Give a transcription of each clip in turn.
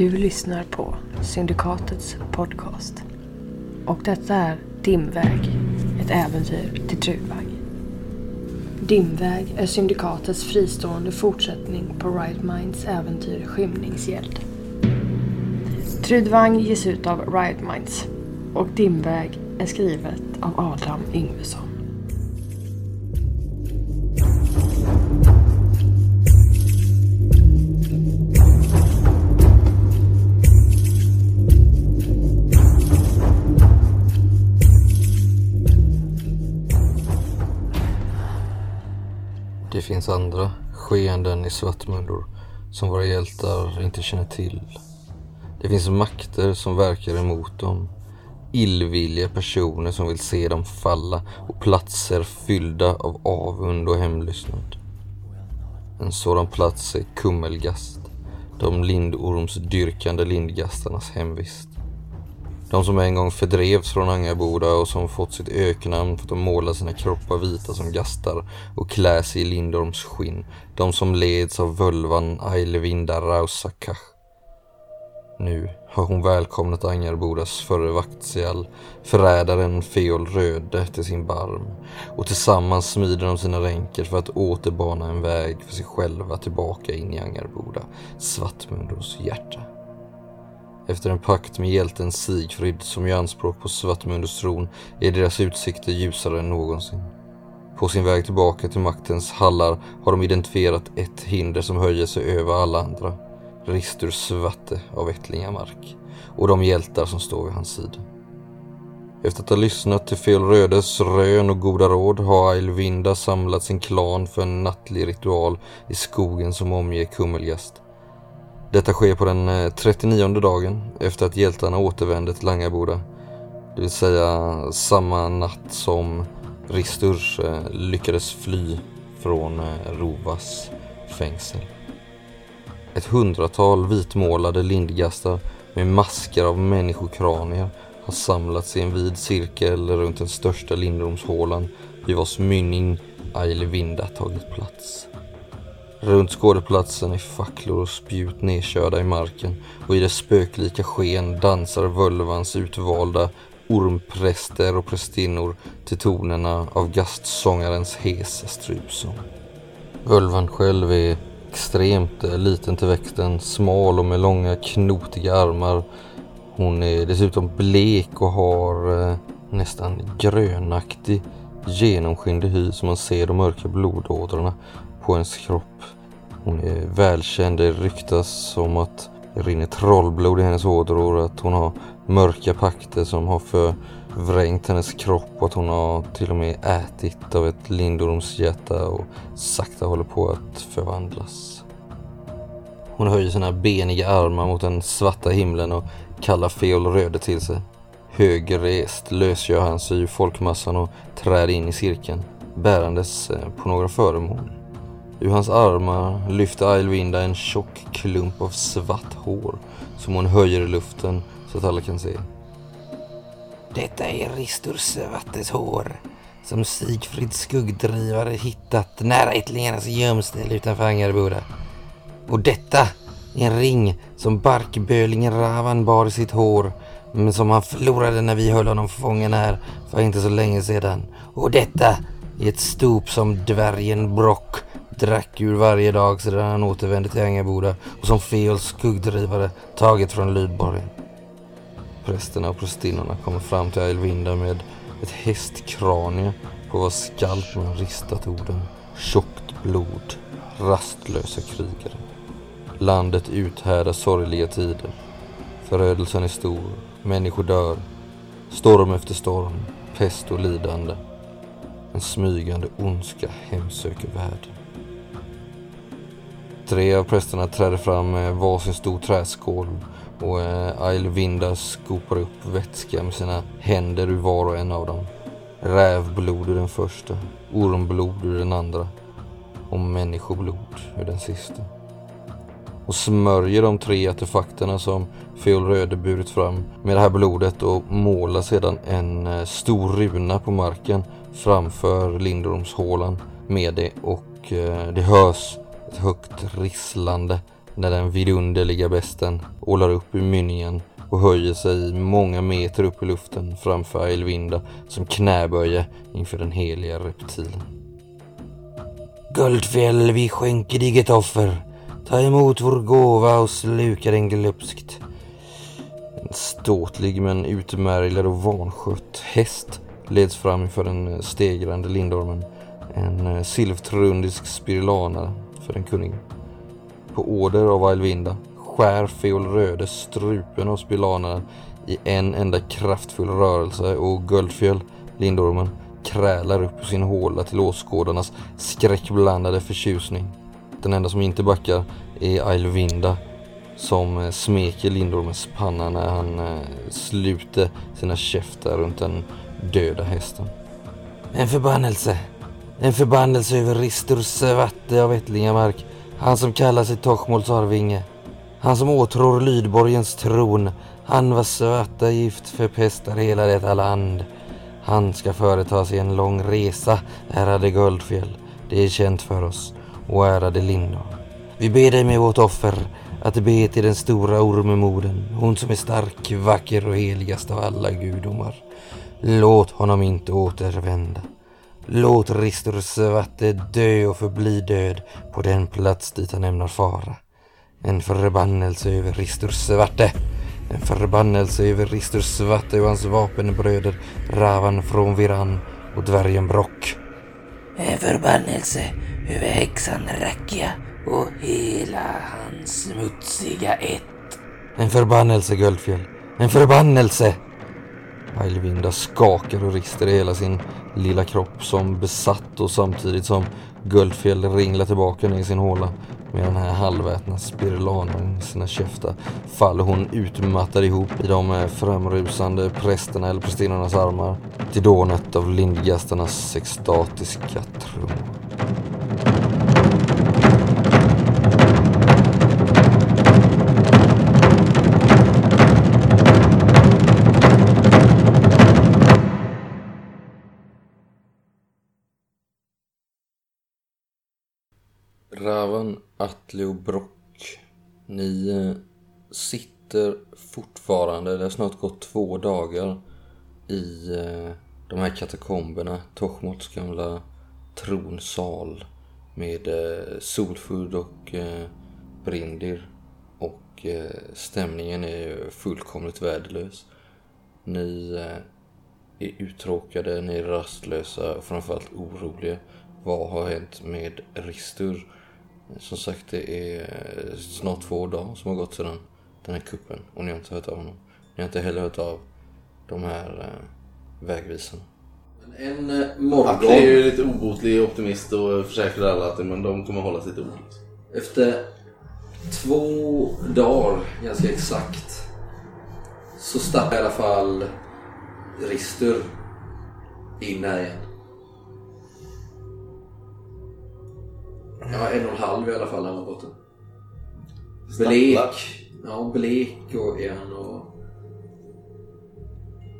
Du lyssnar på Syndikatets podcast. Och detta är Dimväg, ett äventyr till Trudvang. Dimväg är Syndikatets fristående fortsättning på Right Minds äventyr Skymningshjälp. Trudvang ges ut av Riot Minds och Dimväg är skrivet av Adam Yngvesson. Andra skeenden i Svartmundor som våra hjältar inte känner till. Det finns makter som verkar emot dem. Illvilliga personer som vill se dem falla och platser fyllda av avund och hemlystnad. En sådan plats är Kummelgast, de lindormsdyrkande lindgastarnas hemvist. De som en gång fördrevs från Angarboda och som fått sitt öknamn för att de målar sina kroppar vita som gastar och klär sig i Lindorms skinn. De som leds av völvan Ailvinda Rausakach. Nu har hon välkomnat Angarbodas förre vaktsial, förrädaren Feol Röde, till sin barm och tillsammans smider de sina ränker för att återbana en väg för sig själva tillbaka in i Angarboda, Svartmundos hjärta. Efter en pakt med hjälten Sigfrid som gör anspråk på Svartmunders tron är deras utsikter ljusare än någonsin. På sin väg tillbaka till maktens hallar har de identifierat ett hinder som höjer sig över alla andra. Ristur Svatte av Ättlingamark och de hjältar som står vid hans sida. Efter att ha lyssnat till Fel Rödes rön och goda råd har Ailvinda samlat sin klan för en nattlig ritual i skogen som omger Kummelgast. Detta sker på den eh, 39 dagen efter att hjältarna återvände till Langaboda. Det vill säga samma natt som Ristur eh, lyckades fly från eh, Rovas fängsel. Ett hundratal vitmålade lindgastar med masker av människokranier har samlats i en vid cirkel runt den största lindrumshålan vid vars mynning Ailvinda tagit plats. Runt skådeplatsen är facklor och spjut nedkörda i marken och i dess spöklika sken dansar völvans utvalda ormpräster och prästinnor till tonerna av gastsångarens hesa strupsång. Völvan själv är extremt liten till växten, smal och med långa knotiga armar. Hon är dessutom blek och har eh, nästan grönaktig genomskinlig hy som man ser de mörka blodådrorna på hennes kropp. Hon är välkänd, det ryktas om att det rinner trollblod i hennes ådror, att hon har mörka pakter som har förvrängt hennes kropp och att hon har till och med ätit av ett lindormshjärta och sakta håller på att förvandlas. Hon höjer sina beniga armar mot den svarta himlen och kallar Feol Röde till sig. Högrest lösgör han sig ur folkmassan och träder in i cirkeln, bärandes eh, på några föremål. Ur hans armar lyfter Ailvinda en tjock klump av svart hår som hon höjer i luften så att alla kan se. Detta är Ristur Svattes hår som Sigfrids skuggdrivare hittat nära ättlingarnas gömställe utanför Angarboda. Och detta är en ring som barkbölingen Ravan bar i sitt hår men som han förlorade när vi höll honom fången här för inte så länge sedan. Och detta är ett stop som dvärgen Brock drack ur varje dag sedan han återvände till Ängaboda och som Feols skuggdrivare tagit från Lydborgen. Prästerna och prästinnorna kommer fram till Elvinda med ett hästkranie på vars skalp man ristat orden Tjockt blod, rastlösa krigare. Landet uthärdar sorgliga tider. Förödelsen är stor, människor dör. Storm efter storm, pest och lidande. En smygande ondska hemsöker världen. Tre av prästerna träder fram med varsin stor träskål och eh, Ailvinda skopar upp vätska med sina händer ur var och en av dem. Rävblod ur den första, ormblod ur den andra och människoblod ur den sista. Och smörjer de tre artefakterna som Feol Röde burit fram med det här blodet och målar sedan en eh, stor runa på marken framför Lindormshålan med det och eh, det hörs ett högt risslande när den vidunderliga besten ålar upp ur mynningen och höjer sig många meter upp i luften framför Ailvinda som knäböjer inför den heliga reptilen. Guldfjäll, vi skänker dig ett offer. Ta emot vår gåva och sluka den glupskt. En ståtlig men utmärglad och vanskött häst leds fram inför den stegrande lindormen. En eh, silvtrundisk spirulana för den kunnige. På order av Alvinda skär Feol Röde strupen av spirulanan i en enda kraftfull rörelse och Guldfjäll, lindormen, krälar upp ur sin håla till åskådarnas skräckblandade förtjusning. Den enda som inte backar är Alvinda som eh, smeker lindormens panna när han eh, sluter sina käftar runt den döda hästen. En förbannelse. En förbannelse över Ristur Svarte av Ättlingamark. Han som kallar sig Tochmols arvinge. Han som åtrår Lydborgens tron. Han vars svarta gift förpestar hela detta land. Han ska företa sig en lång resa, ärade Guldfjäll. Det är känt för oss. Och ärade Lindor. Vi ber dig med vårt offer att be till den stora ormemoden, hon som är stark, vacker och heligast av alla gudomar. Låt honom inte återvända. Låt Ristur Svarte dö och förbli död på den plats dit han ämnar fara. En förbannelse över Ristur Svarte. En förbannelse över Ristur Svarte och hans vapenbröder Ravan från Viran och dvärgen Brock. En förbannelse över häxan Rakia och hela hans smutsiga ett. En förbannelse Guldfjäll. En förbannelse! Ailvinda skakar och rister i hela sin lilla kropp som besatt och samtidigt som Guldfjäll ringlar tillbaka ner i sin håla med den här halvätna spirulanen i sina käftar faller hon utmattad ihop i de eh, framrusande prästerna eller prästinnornas armar till dånet av lindgastarnas extatiska trummor. Ravan, Atli och Brock. Ni eh, sitter fortfarande, det har snart gått två dagar i eh, de här katakomberna, Tochmots gamla tronsal med eh, Solfurd och Brindir. Och stämningen är ju fullkomligt värdelös. Ni är uttråkade, ni är rastlösa och framförallt oroliga. Vad har hänt med Ristur? Som sagt, det är snart två dagar som har gått sedan den här kuppen och ni har inte hört av honom. Ni har inte heller hört av de här eh, vägvisarna. En eh, morgon är ju lite obotlig optimist och försäkrar alla att men de kommer hålla sitt ord. efter två dagar, ganska exakt, så stack i alla fall Ristur in här igen. Ja, en och en halv i alla fall han var borta. Blek. Ja, blek och är han och...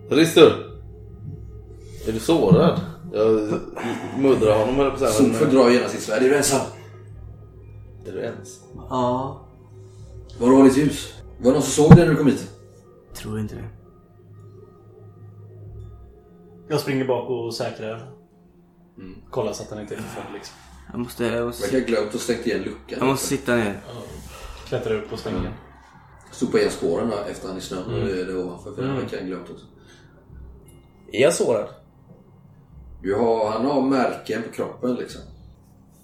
Ristur! Är du sårad? Jag muddrar honom höll på att säga. Solfur men- drar gärna sitt svärd. Är du ensam? Är du ens? Ja, Var har ditt ljus? Var det någon som såg dig när du kom hit? tror inte det. Jag springer bak och säkrar. Kollar så att den inte är förföljd liksom. Jag måste, jag måste, verkar ha glömt att stängt igen luckan. jag måste sitta ner. Klättrar upp på svängen. Sopa igen spåren då, efter han i snön. Mm. Det är det ovanför. För den verkar ha glömt också. Är jag sårad? Du har, han har märken på kroppen liksom.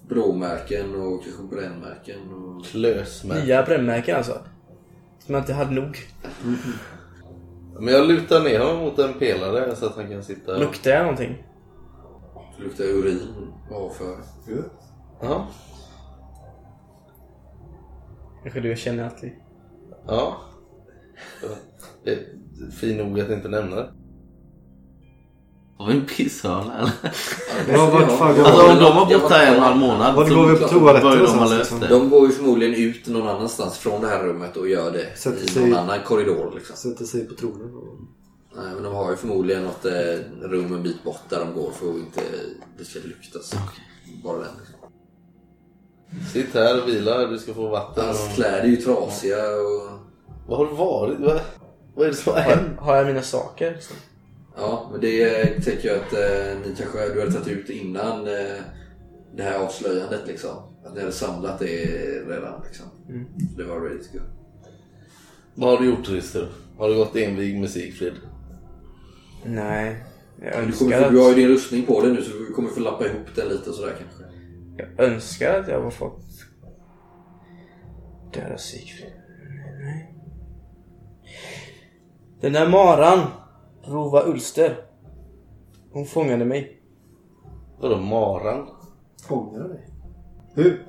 Bråmärken och kanske brännmärken. Och... Klösmärken. Nya brännmärken alltså? Som jag inte hade nog. Men jag lutar ner honom mot en pelare så att han kan sitta... Luktar jag någonting? Det luktar urin avför. Ja. Kanske du känner Atli? Ja. Det är fin nog att inte nämna det. Har vi en pisshörna eller? Ja, vart fan går Alltså om de? de var borta en och en halv månad Var så går vi på toaletten de ha någonstans, löst liksom? det. De går ju förmodligen ut någon annanstans från det här rummet och gör det Sätter i sig- någon annan korridor liksom. Sätter sig på tronen. och- Nej, men de har ju förmodligen något eh, rum en bit bort där de går för att inte det ska luktas. Bara den. Liksom. Sitt här och vila. Du ska få vatten. Hans kläder är ju trasiga och... Vad har du varit? Vad, vad är det som har hänt? Har jag mina saker? Liksom? Ja, men det tänker jag att eh, ni kanske du hade tagit ut innan eh, det här avslöjandet liksom. Att ni hade samlat det redan liksom. Så det var ready to go. Vad har du gjort Rister? Har du gått invig med Sigfrid? Nej. Jag Du, kommer, få- du har ju att, din rustning på dig nu så du kommer få lappa ihop den lite och sådär kanske. jag önskar att jag var fått döda Sigfrid. Nej. Den där maran, Rova Ulster. Hon fångade mig. Vadå maran? Fångar dig? Hur?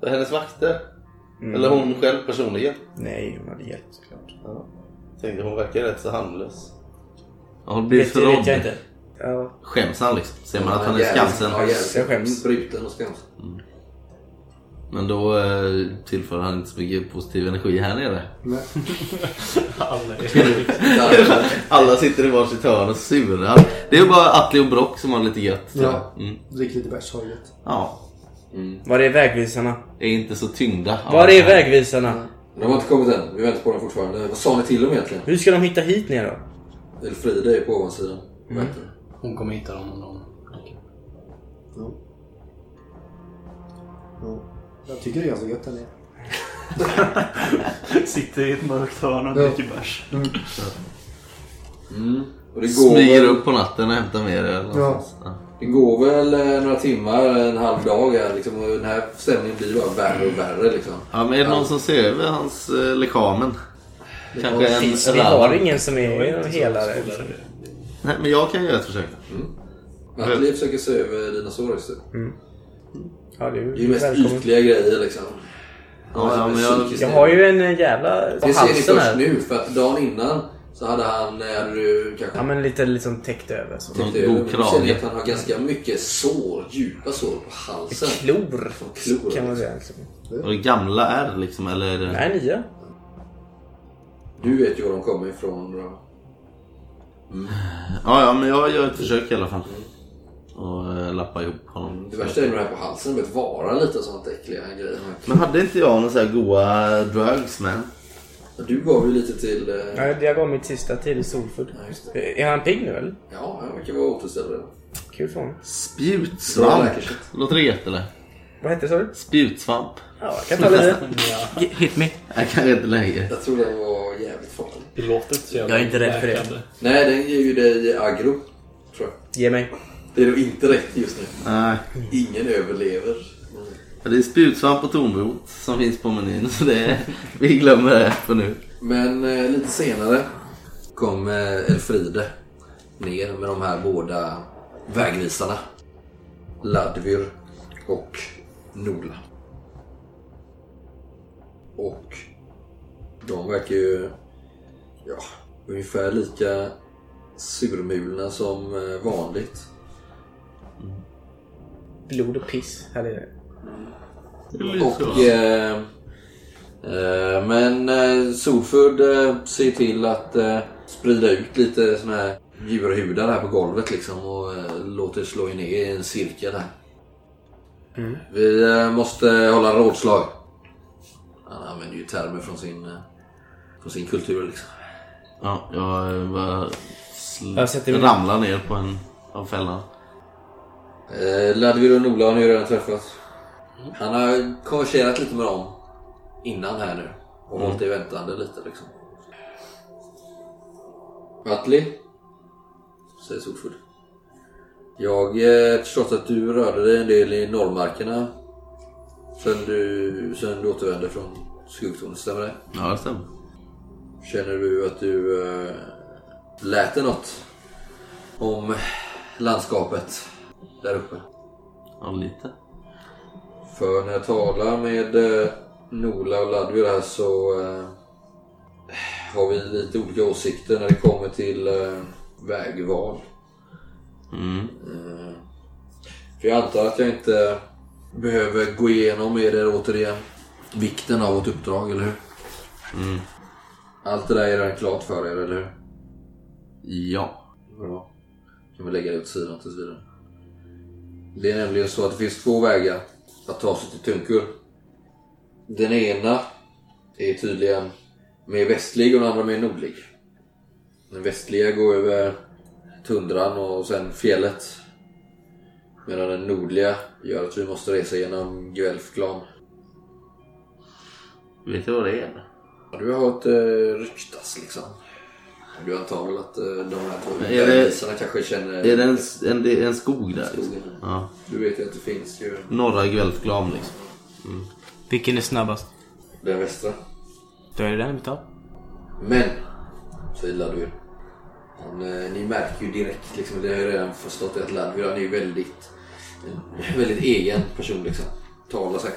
Det är hennes vakter? Mm. Eller hon själv personligen? Nej, hon hade hjälpt såklart. Ja. Tänkte hon verkar rätt så handlös. Du blivit Vet, det vet jag förrådd? inte. Ja, Skäms han liksom? Ser man att han är jävligt- skamsen? Ja, jävligt Jag skäms. bruten och skamsen. Men då eh, tillför han inte så mycket positiv energi här nere. Nej. Alla är... Alla sitter i varsitt hörn och surar. Det är bara Atli och Brock som har lite gött. tror Ja. jag. Mm. Drick lite bärs, har det gött. ja. Var är vägvisarna? Är inte så tyngda. av Var det är här. vägvisarna? De har inte kommit än. Vi väntar på dem fortfarande. Vad sa ni till dem egentligen? Hur ska de hitta hit ner då? Elfrida är på ovansidan. Mm. Hon kommer hitta dem om de... Ja. Ja. Jag tycker det är ganska gött där nere. Sitter i ett mörkt hörn och dricker bärs. Mm. Och det går, Smyger upp på natten och hämtar med det. eller Ja. någonstans. Det går väl eh, några timmar, en halv dag här liksom. Och den här stämningen blir bara värre och värre liksom. Ja, men är det någon som ser över hans eh, lekamen? Kanske en Finns, vi har ingen som är helare. liksom. Nej, men jag kan göra ett försök. Nathalie försöker se över dina sår just nu. Ja, det är Det är ju mest välkommen. ytliga grejer liksom. Ja, ja, men jag- Jag har ju en eh, jävla på Det ser ni först här. nu för att dagen innan så hade han, eh, hade du kanske Ja men lite liksom täckt över. Så. Täckt god över. Ser krage. att han har ganska mycket sår, djupa sår på halsen. Klor, klor, kan man säga. Liksom. Och det gamla är liksom, eller är det... Nej, nya. Du vet ju var de kommer ifrån. Bra. Ja, ja, men jag gör ett försök i alla fall. Och äh, lappa ihop honom. Det värsta är nog det här på halsen, det vet vara lite sånt äckliga grejer. Men hade inte jag några så här goa drugs med? Du gav ju lite till... eh, Ja, jag gav mitt sista till Solfood. Ja, det. Är han pigg nu eller? Ja, han verkar vara återställd redan. Kul för honom. Spjutsvamp. Låter det gött eller? Vad hette det sa du? Spjutsvamp. Ja, jag kan ta lite. Hit me. Jag kan inte längre. Jag tror den var jävligt farlig. Det låter inte så jävla Jag är inte rädd för det. Nej, den ger ju dig aggro. Tror jag. Ge mig. Det är nog inte rätt just nu. Nej. Ingen överlever. Det är spjutsvamp och tornrot som finns på menyn. Så det vi glömmer det för nu. Men eh, lite senare kom eh, Elfride ner med de här båda vägvisarna. Ladvir och Nola. Och de verkar ju ja, ungefär lika surmulna som eh, vanligt. Blod och piss. Här är det. Och, eh, eh, men eh, Solford eh, ser till att eh, sprida ut lite såna här djurhudar här på golvet liksom och eh, låter slå ner i en cirkel här. Vi eh, måste hålla rådslag. Han använder ju termer från sin, eh, från sin kultur liksom. Ja, jag eh, bara sl- Jag sätter mig- ramlar ner på en av fällan. Eh, Ladvir och Nola har ni ju redan träffat. Han har konverserat lite med dem innan här nu. Och hållit i väntande lite liksom. Atli? Säger Solford. Jag har förstått att du rörde dig en del i norrmarkerna. Sen du, sen du återvände från skuggtornet, stämmer det? Ja, det stämmer. Känner du att du äh, lät dig något om landskapet där uppe? Ja, lite. För när jag talar med eh, Nola och Ladvir här så eh, har vi lite olika åsikter när det kommer till eh, vägval. Mm. För jag antar att jag inte behöver gå igenom med er återigen vikten av vårt uppdrag, eller hur? Mm. Allt det där är redan klart för er, eller hur? Ja. Bra. Kan vi lägga det åt sidan tills vidare. Det är nämligen så att det finns två vägar att ta sig till Tunkur. Den ena är tydligen mer västlig och den andra mer nordlig. Den västliga går över tundran och sen fjället. Medan den nordliga gör att vi måste resa genom Guelfklan. Vet du vad det är? Du har hört eh, ryktas liksom. Du antar väl att eh, de här bergisarna kanske känner... Är det en, en, det är en skog där? Skogen. Ja. Du vet ju att det finns ju Norra Guelfklam liksom. Vilken är snabbast? den västra. Då är det den vi tar. Men, säger Ladvir. Han, eh, ni märker ju direkt, liksom, det har jag redan förstått, att Ladvir han är ju väldigt, en väldigt egen person. Liksom. Talar sig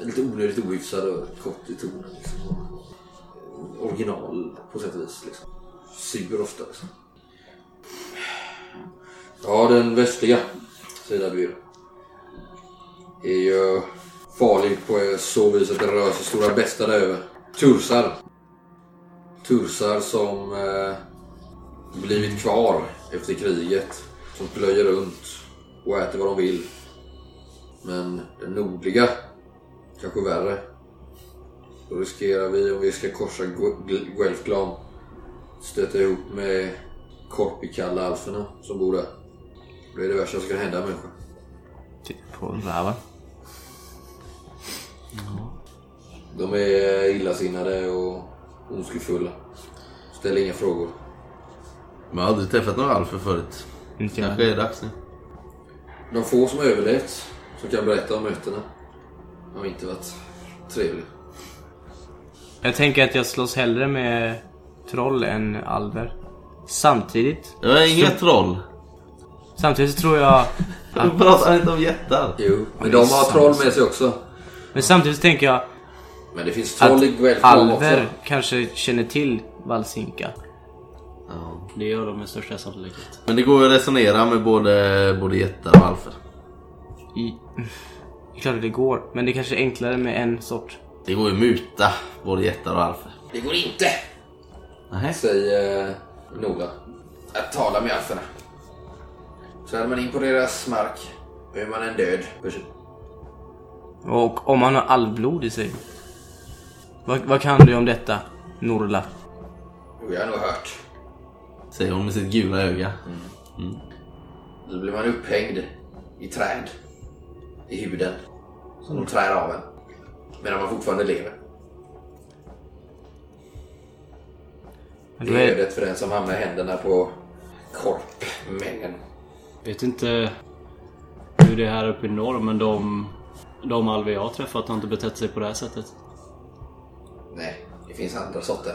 lite onödigt ohyfsad och kort i tonen. Liksom. Original på sätt och vis. Liksom suger ofta. Liksom. Ja, den västliga, säger Ladvir. Är ju farlig på så vis att det rör sig stora bästa där över. Tursar. Tursar som eh, blivit kvar efter kriget. Som plöjer runt och äter vad de vill. Men den nordliga, kanske värre. Då riskerar vi om vi ska korsa Gu- stöta ihop med Korpikalla-alferna som bor där. Det är det värsta som kan hända en människa. Typ på räven. De är illasinnade och ondskefulla. Ställer inga frågor. Men jag har aldrig träffat några alfer förut. Inte jag. Kanske är det dags nu. De få som har överlevt, som kan berätta om mötena, har inte varit trevliga. Jag tänker att jag slåss hellre med troll än alver. Samtidigt, Jag är inga troll. samtidigt så tror jag... Du pratar inte om jättar. Jo, men de har troll med sig också. Men samtidigt så tänker jag Men det finns troll i att Guelfklan också. alver kanske känner till Valsinka. Det gör de med största sannolikhet. Men det går ju att resonera med både, både jättar och alfer. I... Det är klart att det går, men det är kanske är enklare med en sort. Det går ju att muta både jättar och alfer. Det går inte, Nej. säger eh, Nola. Att tala med alferna. Så är man in på deras mark, då är man en död person. Och om han har alvblod i sig. Vad, vad kan du om detta, Norla? Jag har nog hört. Säger hon med sitt gula öga. Då blir man upphängd i träd. I huden. Som de trär av en. Medan man fortfarande lever. Det är ödet för den som hamnar händerna på korpmännen. Vet inte hur det är här uppe i norr men de, de alver jag har träffat har inte betett sig på det här sättet. Nej, det finns andra sorter.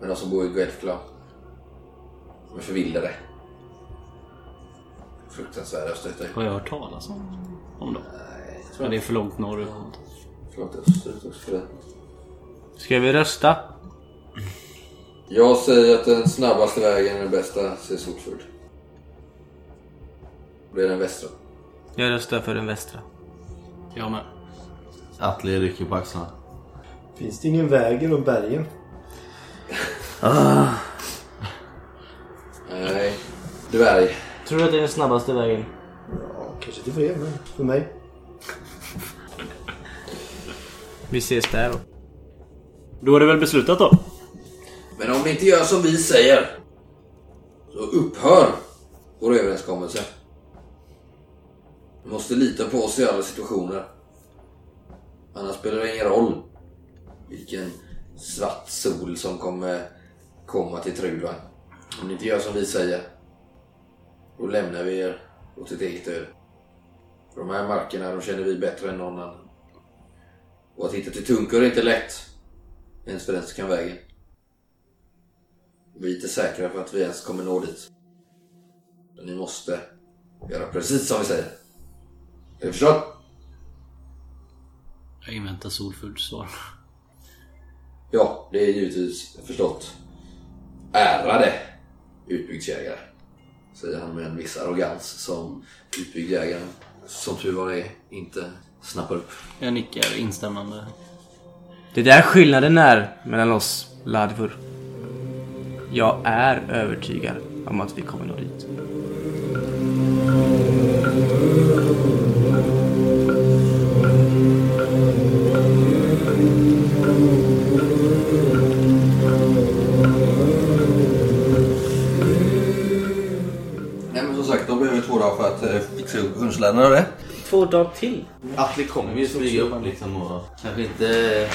Men de som bor i Guelfklan. De är förvildade. Fruktansvärda att stöta ut. Har jag hört talas om, om dem? Nej, jag tror Men det är för långt norrut. Förlåt, österut också för det. ska vi rösta? Jag säger att den snabbaste vägen är den bästa, säger Solfjord. Det är den västra. Jag röstar för den västra. Jag med. Atle rycker på axlarna. Finns det ingen väg genom bergen? Nej, dvärg. Tror du att det är den snabbaste vägen? Ja, kanske till fler, men för mig. Vi ses där då. Då är det väl beslutat då? Men om ni inte gör som vi säger så upphör vår överenskommelse. Ni måste lita på oss i alla situationer. Annars spelar det ingen roll vilken svart sol som kommer komma till Truva. Om ni inte gör som vi säger då lämnar vi er åt ett eget öde. För de här markerna de känner vi bättre än någon annan. Och att hitta till Tunkur är inte lätt. Ens för den som kan vägen. Vi är inte säkra på att vi ens kommer nå dit. Men ni måste göra precis som vi säger. Är du förstått? Jag inväntar Solfurds svar. Ja, det är givetvis förstått. Ärade utbygdsjägare. Säger han med en viss arrogans som utbygdjägaren, som tur var är, inte snappar upp. Jag nickar instämmande. Det är där skillnaden är mellan oss, Ladvur. Jag är övertygad om att vi kommer nå dit. Nej men som sagt, då behöver vi två dagar för att eh, fixa upp och det. Två dagar till? Atli kommer vi ju smyga upp liksom och kanske inte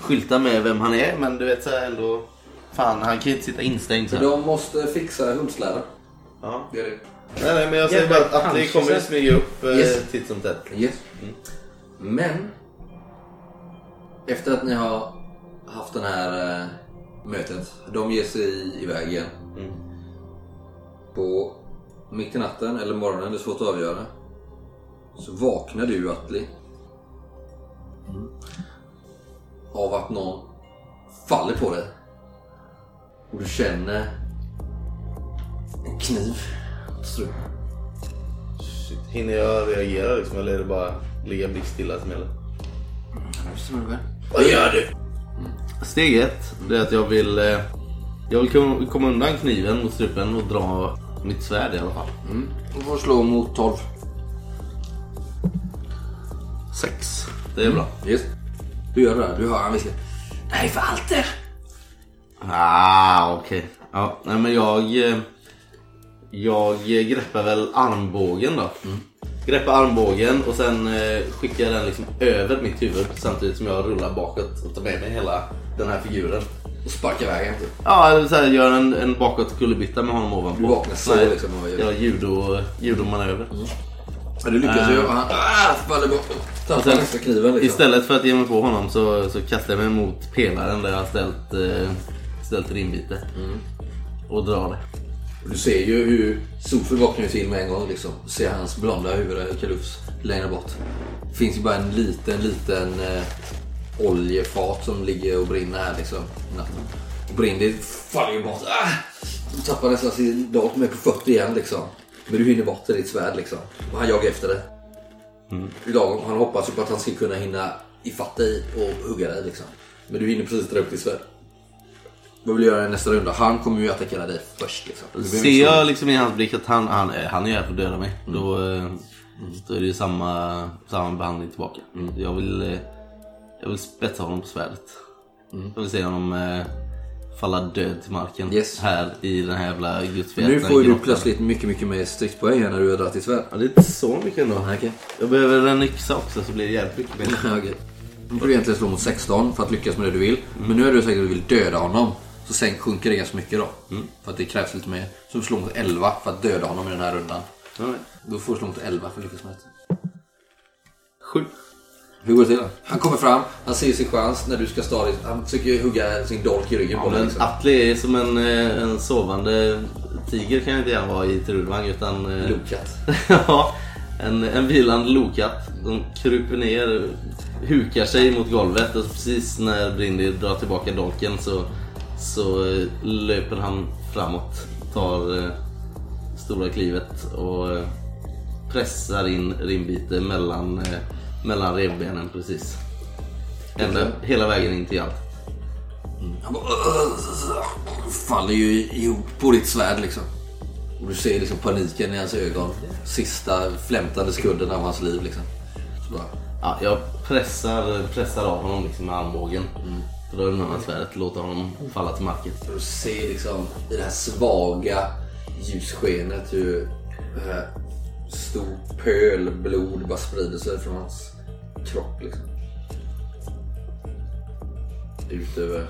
skylta med vem han är men du vet så här ändå Fan han kan ju inte sitta instängd så här. de måste fixa hundslädar. Ja. Det är det. Nej, nej men jag säger bara att Atli Kanske kommer så. smyga upp eh, Yes. titt som tätt. Yes. Men efter att ni har haft det här eh, mötet. De ger sig iväg igen. På mitt i natten eller morgonen, det är svårt att avgöra. Så vaknar du Atli. Av att någon faller på dig. Och du känner en kniv strupen. Shit. Hinner jag reagera liksom eller är det bara ligga blickstilla som gäller? Vad gör du? Steg ett, det är att jag vill... Eh, jag vill komma, undan kniven mot strupen och dra mitt svärd i alla fall. Mm. Du får slå mot 12. Sex. Det är bra. Yes. Du gör det där. Du hör han viska. Nej, för Alter! Ah, okej. Ja, nej men jag... eh, Jag greppar väl armbågen då. Greppar armbågen och sen eh, skickar jag den liksom över mitt huvud samtidigt som jag rullar bakåt och tar med mig hela den här figuren. Och sparkar iväg typ. Ja, eller så här, gör en, en bakåt kullerbytta med honom ovanpå. Du vaknar så Nej, liksom Ja, judo, judomanöver. Ja, du lyckas ju. Äh. och Han ah, faller bort. Tappar sen- nästa kniven liksom. Istället för att ge mig på honom så, så kastar jag mig mot pelaren där jag har ställt, eh, ställt rinbite. Och drar det. Och Du ser ju hur Solfur vaknar ju till med en gång liksom. Du ser hans blonda huvud, kalufs, längre bort. Det finns ju bara en liten, liten eh, oljefat som ligger och brinner här liksom. natten. Och Brinner faller ju bort. Ah! Du tappar nästan sin dolk med på fötter igen liksom. Men du hinner bort med ditt svärd liksom. Och han jagar efter det. Lagom. Han hoppas ju på att han ska kunna hinna ifatt dig och hugga dig liksom. Men du hinner precis dra upp ditt svärd. Vad vill du göra i nästa runda? Han kommer ju attackera dig först liksom. Ser jag liksom i hans blick att han, han, är- han är här för att döda mig. Då, eh, då är det ju samma, samma behandling tillbaka. Jag, vill, eh, jag vill spetsa honom på svärdet. Jag vill se honom eh, falla död till marken. Yes. Här i den här jävla gudsförgätna Nu får ju du plötsligt mycket, mycket mer stridspoäng här när du har dragit ditt svärd. Ja, det är inte så mycket ändå. Okej. Jag behöver en yxa också så blir det jävligt mycket mer. Okej. Nu får du egentligen slå mot 16 för att lyckas med det du vill. Men nu är du säker att du vill döda honom. Så sen sjunker det ganska mycket då. För att det krävs lite mer. Så du slår mot 11 för att döda honom i den här rundan. Alright. Då får du slå mot 11 för att lyckas med det. Sju. Hur går det till då? Han kommer fram, han ser sin chans när du ska stå Han försöker hugga sin dolk i ryggen på dig. Liksom. Atli är som en, eh, en sovande tiger kan jag inte gärna vara i Trudvang utan... eh, Lokat. ja, en, en vilande lokatt. De kryper ner, hukar sig mot golvet och precis när Brindy drar tillbaka dolken så, så eh, löper han framåt. Tar eh, stora klivet och eh, pressar in rinbite mellan, mellan revbenen precis. Ända, hela vägen in till allt. Han bara, faller ju ihop på ditt svärd liksom. Och du ser liksom paniken i hans ögon. Sista flämtande sekunden av hans liv liksom. Så bara, Ja, jag pressar, pressar av honom liksom med armbågen. Drar undan svärdet, låter honom falla till marken. Du ser liksom i det här svaga ljusskenet hur det här stor pöl blod bara sprider sig från hans kropp liksom. Ut över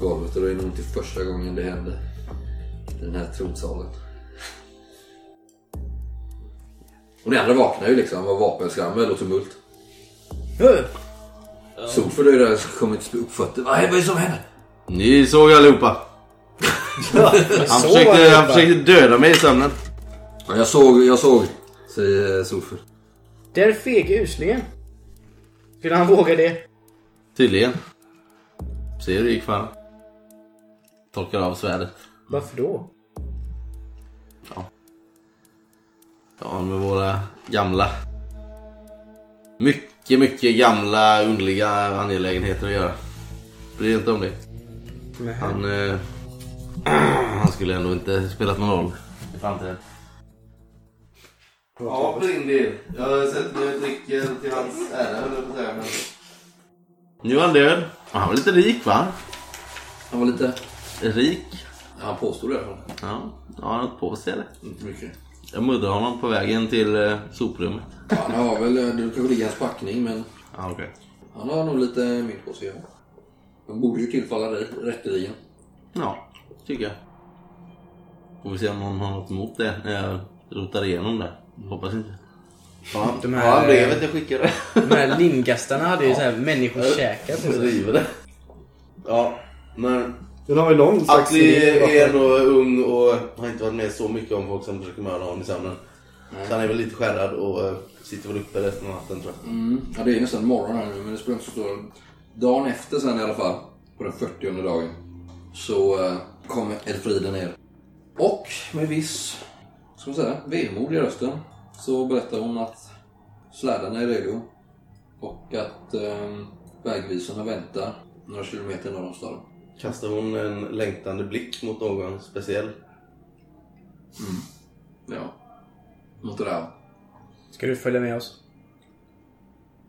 golvet och det är nog inte första gången det händer. I den här tronsalen. Och ni andra vaknar ju liksom av vapenskrammel och tumult. Solfur ju där som kommit upp fötter. Vad är det som händer? Ni såg allihopa. Han försökte, han försökte döda mig i sömnen. Ja, jag såg, jag såg. Säger Solfur. Där feg uslingen. Skulle han våga det? Tydligen. Se hur det gick för honom. Torkar av svärdet. Varför då? Ja, med våra gamla... Mycket, mycket gamla underliga angelägenheter att göra. Bry dig inte om det. Han... Eh, han skulle ändå inte spelat någon roll i framtiden. Ja, för din del. Jag sätter mig och dricker till hans ära, höll jag på att säga. Men... Nu är han död. Och han var lite rik, va? Han var lite... Rik. Han påstod det i alla fall. Ja, har han något på sig eller? Inte mycket. Jag muddrar honom på vägen till eh, soprummet. Han har väl, du kanske ligger hans packning men Ja, okej. han har nog lite mynt på sig. Ja. De borde ju tillfalla dig rätteligen. Ja, tycker jag. Får vi se om någon har något emot det när jag rotar igenom det. Hoppas inte. Ja, De ja, här- brevet jag skickade. De här limgastarna hade ju så här människors käkar på sig. River det. Ja, men Den har ju någon slags Atli är ändå ung och har inte varit med så mycket om folk som försöker mörda honom i sömnen. Så han är väl lite skärrad och eh, sitter väl uppe resten av natten tror jag. Mm. Ja, det är nästan morgon här nu men det spelar inte så stor. Dagen efter sen i alla fall, på den 40 dagen, så eh, kommer Elfrida ner. Och med viss, ska man säga, vemod i rösten så berättar hon att slädarna är redo och att eh, vägvisarna väntar några kilometer norr om staden. Kastar hon en längtande blick mot någon speciell? Ja, mot Rav. Ska du följa med oss?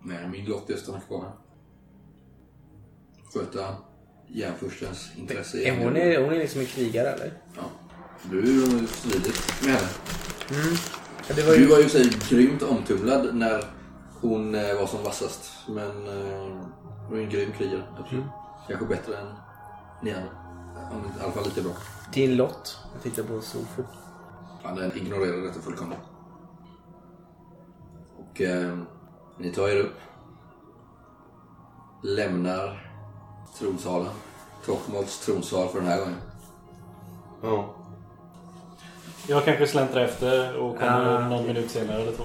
Nej, min lott är att stanna kvar här. Sköta järnfurstens intresse. Är hon, är, hon är liksom en krigare eller? Ja. Du ju stridit med henne. Ja, det var Du ju... var ju sig grymt omtumlad när hon eh, var som vassast. Men eh, hon är en grym krigare. Absolut. Kanske bättre än ni inte- I alla fall lite bra. Din lott. Jag tittar på Solfur. Ja, den ignorerar detta fullkomligt. Och eh, ni tar er upp. Lämnar tronsalen. Tokmols tronsal för den här gången. Ja. Jag kanske släntrar efter och kommer Ah, någon minut senare eller två.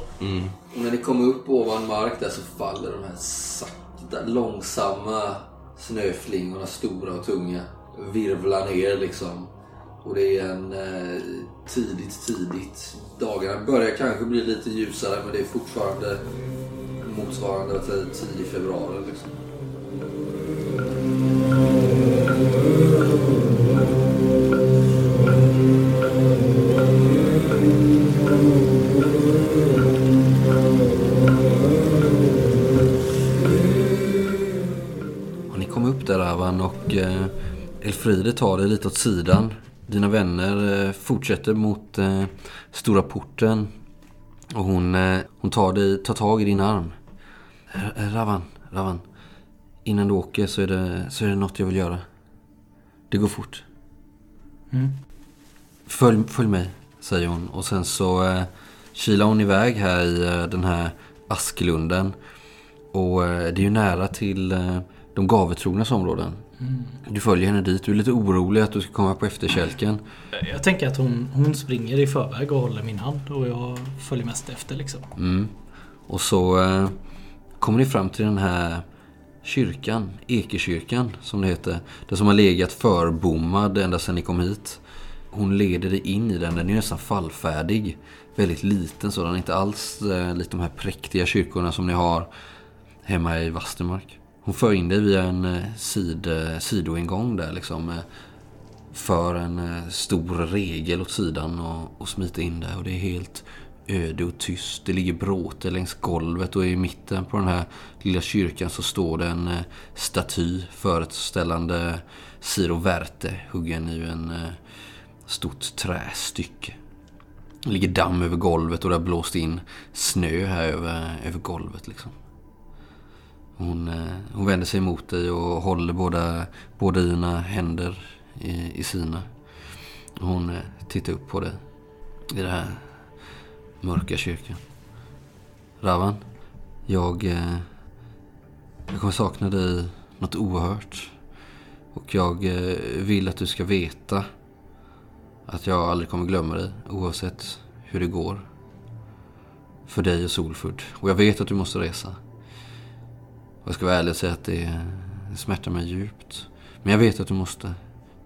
Och när ni kommer upp ovan mark där så faller de här sakta, långsamma snöflingorna, stora och tunga, virvlar ner liksom. Och det är en eh, tidigt, tidigt. Dagarna börjar kanske bli lite ljusare men det är fortfarande motsvarande tidig februari liksom. Elfride tar dig lite åt sidan. Dina vänner eh, fortsätter mot eh, stora porten. Och hon, eh, hon tar, dig, tar tag i din arm. Ravan, Ravan. Innan du åker så är, det, så är det något jag vill göra. Det går fort. Följ, följ mig, säger hon. Och sen så eh, kilar hon iväg här i eh, den här Asklunden. Och eh, det är ju nära till eh, de gavetrognas områden. Du följer henne dit. Du är lite orolig att du ska komma på efterkälken. Jag tänker att hon, hon springer i förväg och håller min hand och jag följer mest efter liksom. Mm. Och så eh, kommer ni fram till den här kyrkan, Ekekyrkan som det heter. Den som har legat förbommad ända sedan ni kom hit. Hon leder dig in i den, den är nästan fallfärdig. Väldigt liten sådan, inte alls eh, likt de här präktiga kyrkorna som ni har hemma i Vastermark. Hon för in dig via en eh, sid, eh, sidoingång där liksom. Eh, för en stor regel åt sidan och, och smiter in där. Och det är helt öde och tyst. Det ligger bråte längs golvet och i mitten på den här lilla kyrkan så står det en staty föreställande Siro Verte huggen i en stort trästycke. Det ligger damm över golvet och det har blåst in snö här över, över golvet liksom. Hon, eh, hon vänder sig mot dig och håller båda, båda dina händer i, i sina. Hon eh, tittar upp på dig i den här mörka kyrkan. Ravan, jag, eh, jag kommer sakna dig något oerhört. Och jag vill att du ska veta att jag aldrig kommer glömma dig oavsett hur det går. För dig och Solfurt. Och jag vet att du måste resa. Jag ska vara ärlig och säga att det smärtar mig djupt. Men jag vet att du måste.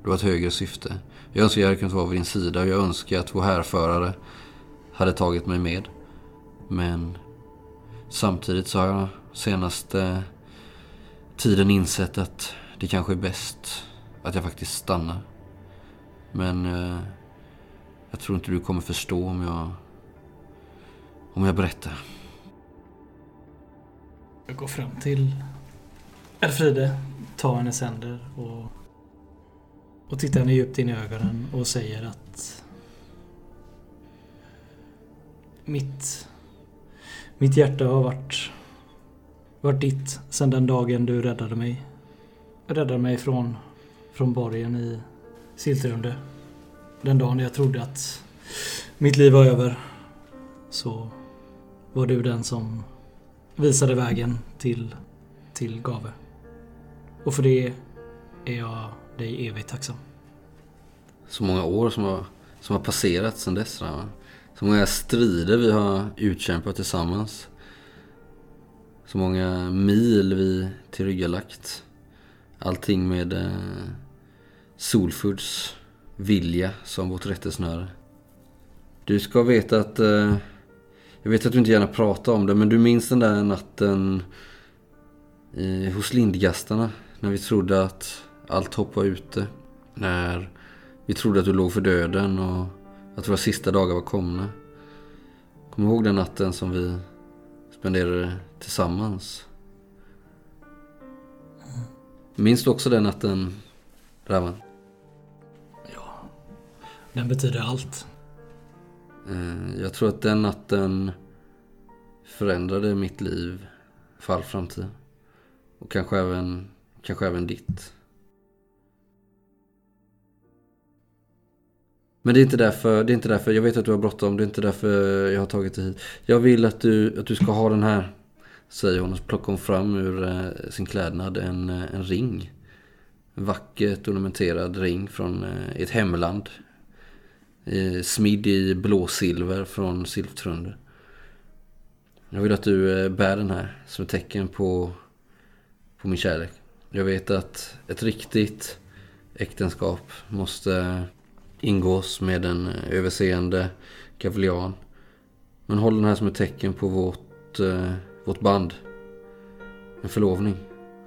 Du har ett högre syfte. Jag önskar jag hade kunnat vara vid din sida och jag önskar att vår härförare hade tagit mig med. Men samtidigt så har jag senaste tiden insett att det kanske är bäst att jag faktiskt stannar. Men eh, jag tror inte du kommer förstå om jag om jag berättar. Jag går fram till Elfride, tar hennes händer och, och tittar henne djupt in i ögonen och säger att mitt, mitt hjärta har varit, varit ditt sedan den dagen du räddade mig. Räddade mig från, från borgen i Siltrunde. Den dagen jag trodde att mitt liv var över så var du den som visade vägen till, till Gave. Och för det är jag dig evigt tacksam. Så många år som har, som har passerat sedan dess. va? Så många strider vi har utkämpat tillsammans. Så många mil vi tillryggalagt. Allting med eh, Solfoods vilja som vårt rättesnöre. Du ska veta att... Eh, jag vet att du inte gärna pratar om det, men du minns den där natten eh, hos Lindgastarna. När vi trodde att allt hopp var ute. När vi trodde att du låg för döden och att våra sista dagar var komna. Kommer du ihåg den natten som vi spenderade tillsammans? Minns du också den natten, Ravan? Ja. Den betyder allt. Eh, jag tror att den natten förändrade mitt liv för all framtid. Och kanske även, kanske även ditt. Men det är inte därför, det är inte därför, jag vet att du har bråttom, det är inte därför jag har tagit dig hit. Jag vill att du, att du ska ha den här, säger hon och plockar hon fram ur eh, sin klädnad en, eh, en ring. En vackert ornamenterad ring från ett hemland. Eh, smidd i blåsilver från Silftrunde. Jag vill att du eh, bär den här som ett tecken på, på min kärlek. Jag vet att ett riktigt äktenskap måste ingås med en eh, överseende kavaljan. Men håll den här som ett tecken på vårt, eh, vårt band. En förlovning,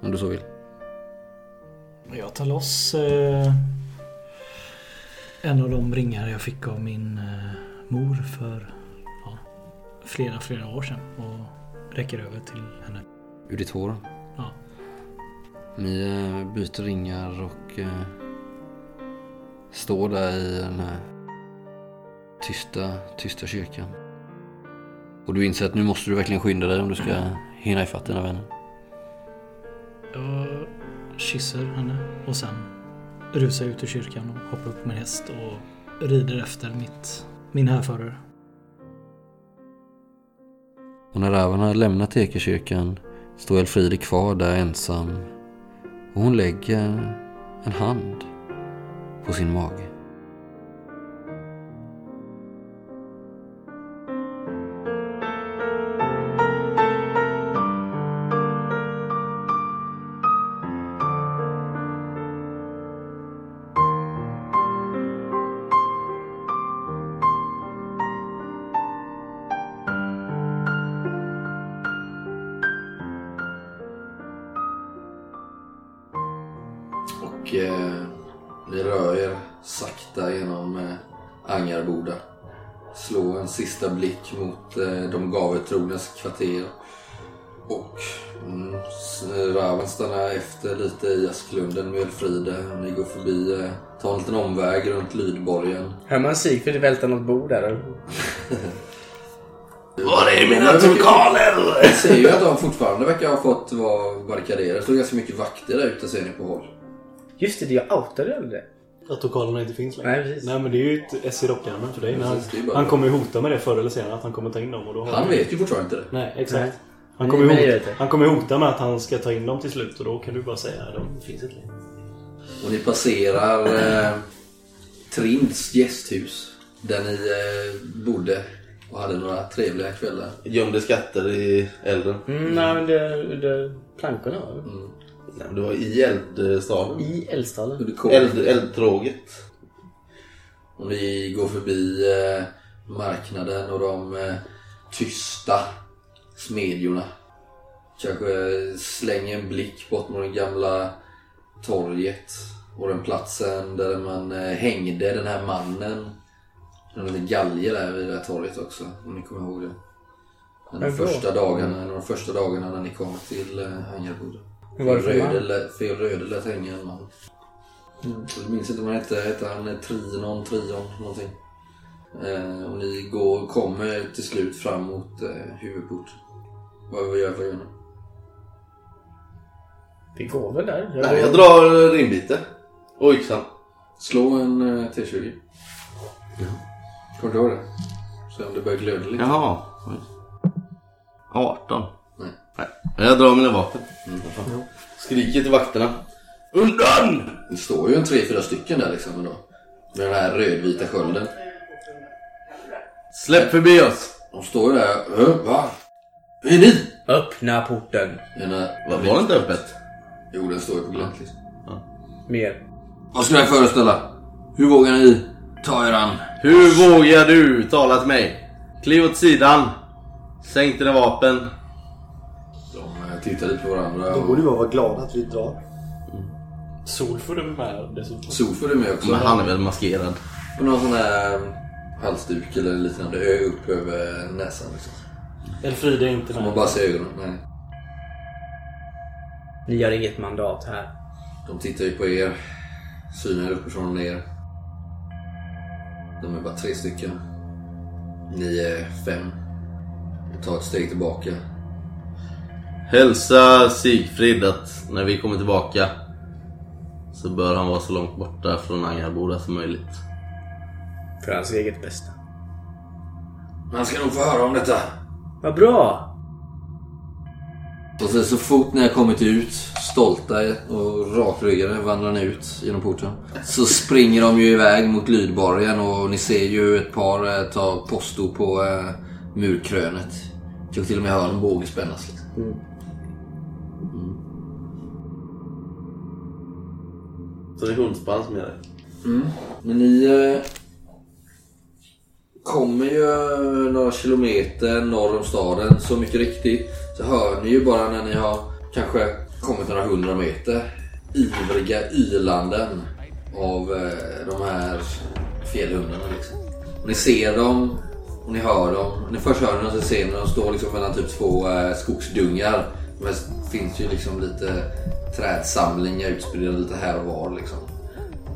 om du så vill. Jag tar loss eh, en av de ringar jag fick av min eh, mor för ja, flera, flera år sedan och räcker över till henne. Ur ditt hår. Ja. Ni eh, byter ringar och eh, står där i den tysta, tysta kyrkan. Och du inser att nu måste du verkligen skynda dig om du ska hinna ifatt dina vänner. Jag kysser henne och sen rusar jag ut ur kyrkan och hoppar upp på min häst och rider efter mitt, min härförare. Och när räven har lämnat Ekekyrkan står Elfriede kvar där ensam. Och hon lägger en hand på sin mage. De gavetrognas kvarter. Och mm, Raven stannar efter lite i Asklunden med Elfride. Ni går förbi, eh, tar en liten omväg runt Lydborgen. Hör man Sigfrid välta något bord där? eller? Var är mina turkaler? Jag ser ju att de fortfarande verkar ha fått vara barrikaderade. Det står ganska mycket vakter där ute ser ni på håll. Just det, jag outade aldrig det. Att lokalerna inte finns längre. Nej, precis. Nej men det är ju ett S i rockärmen för dig. Han, Precis, bara- han kommer ju hota med det förr eller senare att han kommer ta in dem. Och då har Han vet ju fortfarande inte det. Nej, exakt. Nej. Han kommer, ju hota, han kommer hota med att han ska ta in dem till slut och då kan du bara säga att de finns inte längre. Och ni passerar eh, Trinds gästhus. Där ni eh, bodde och hade några trevliga kvällar. Gömde skatter i elden. Mm, nej, men det, det plankorna va? Nej, men det var i eldstaden. I kom, Eld, eldtråget. och ni går förbi eh, marknaden och de eh, tysta smedjorna. Kanske slänger en blick bort mot det gamla torget och den platsen där man eh, hängde den här mannen. En liten galge där vid det här torget också, om ni kommer ihåg det. En av de första dagarna, en av de första dagarna när ni kom till eh, Fel Röde lät hänga en man. Mm. Jag minns inte vad han hette. Hette han Trinon, Trion, någonting? Eh, och ni går, kommer till slut fram mot eh, huvudporten. Vad vad gör ni? Vi går väl där? Nej, jag drar rimbitet. Och yxan. Slå en eh, T20. Kommer du ihåg det? Se om det börjar glöda lite. Jaha. Oj. 18. Jag drar mina vapen. Skriker till vakterna. Undan! Det står ju en tre, fyra stycken där liksom ändå. Med den här rödvita skölden. Släpp förbi oss! De står ju där. "Ö, Va? Är ni? Öppna porten. Ena, Var, var det inte öppet? Jo, den står ju på glänt liksom. Mer. Vad ska här föreställa? Hur vågar ni ta er an? Hur vågar du tala till mig? Kliv åt sidan. Sänk dina vapen. De tittar lite på varandra. Då Och borde vi vara glada att vi drar. Solfur är med dessutom. Solfur är med också. Men han är väl maskerad? På någon sån här halsduk eller liknande ö upp över näsan liksom. Elfrida är inte Så man med. bara ser ögonen. Nej. Ni har inget mandat här. De tittar ju på er. Synar uppifrån och ner. De är bara tre stycken. Ni är fem. Och tar ett steg tillbaka. Hälsa Sigfrid att när vi kommer tillbaka så bör han vara så långt borta från Angarboda som möjligt. För hans eget bästa. Man ska nog få höra om detta. Vad bra! Och så, så fort ni har kommit ut, stolta och rakryggade, vandrar ni ut genom porten. Så springer de ju iväg mot Lydborgen och ni ser ju ett par eh, ta posto på eh, murkrönet. Jag till och med hör en båge spännas. Liksom. Så det är hundspann som gäller. Men ni eh, kommer ju några kilometer norr om staden. Så mycket riktigt så hör ni ju bara när ni har kanske kommit några hundra meter ivriga ylanden av eh, de här fjällhundarna. Liksom. Och ni ser dem och ni hör dem. Ni först hör ni dem sen ser ni dem stå liksom mellan typ två eh, skogsdungar. Men det finns ju liksom lite trädsamlingar utspridda lite här och var. Liksom.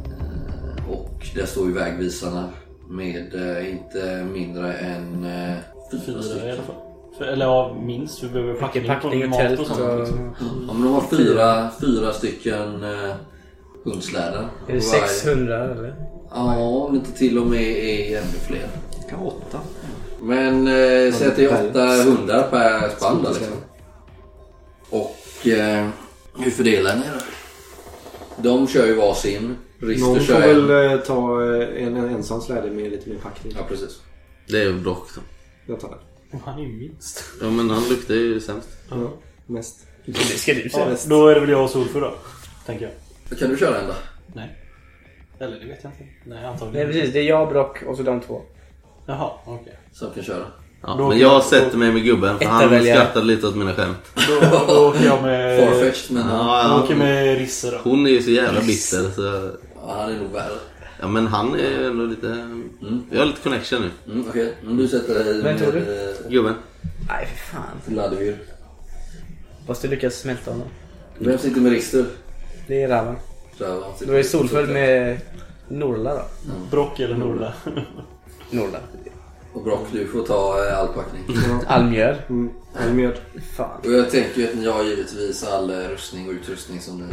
Eh, Och där står ju vägvisarna med eh, inte mindre än eh, fyra i stycken. alla fall. För, eller ja, minst. Vi behöver packning, packning på och mat tält och sånt. och... Liksom. Ja, men de har fyra, fyra stycken eh, hundslädar. Är det På varje- 600 eller? Ja, om det inte till och med är ännu fler. Kan åtta. Men eh, säg att det är åtta hundar per spann liksom. Och eh, hur fördelar ni det? De kör ju varsin. Rister Någon får kör en. väl eh, ta eh, en, en ensam släde med lite mer packning. Ja, precis. Det är ju Brock då. Jag tar den. Han är ju minst. Ja men han luktar ju sämst. Ja, mest. Det ska du Ja, säga. då är det väl jag och Solfur då. Tänker jag. Kan du köra en då? Nej. Eller det vet jag inte. Nej Nej antagligen. precis, det är jag, Brock och så de två. Jaha, okej. Som kan köra. Ja, Då- men jag sätter mig med gubben för han väljare. skrattade lite åt mina skämt. Då, då åker jag med... Farfetched men ja. Ja, åker med Risse då. Hon är ju så jävla bitter så... han är nog värre. Ja men han är ju ändå lite... Vi har lite connection nu. Mm, Okej, men du sätter dig Vem tog med du? Gubben. Nej för fan. Vladimir. Måste lyckas smälta honom. Vem sitter med Rister? Det är. Ravan sitter Då är solfull med Norla då. Brock eller Norla. Norla. Och Brock, du får ta eh, all packning. All mjöl. Mm, mjöd. Fan. Och jag tänker ju att ni har givetvis all eh, rustning och utrustning som ni har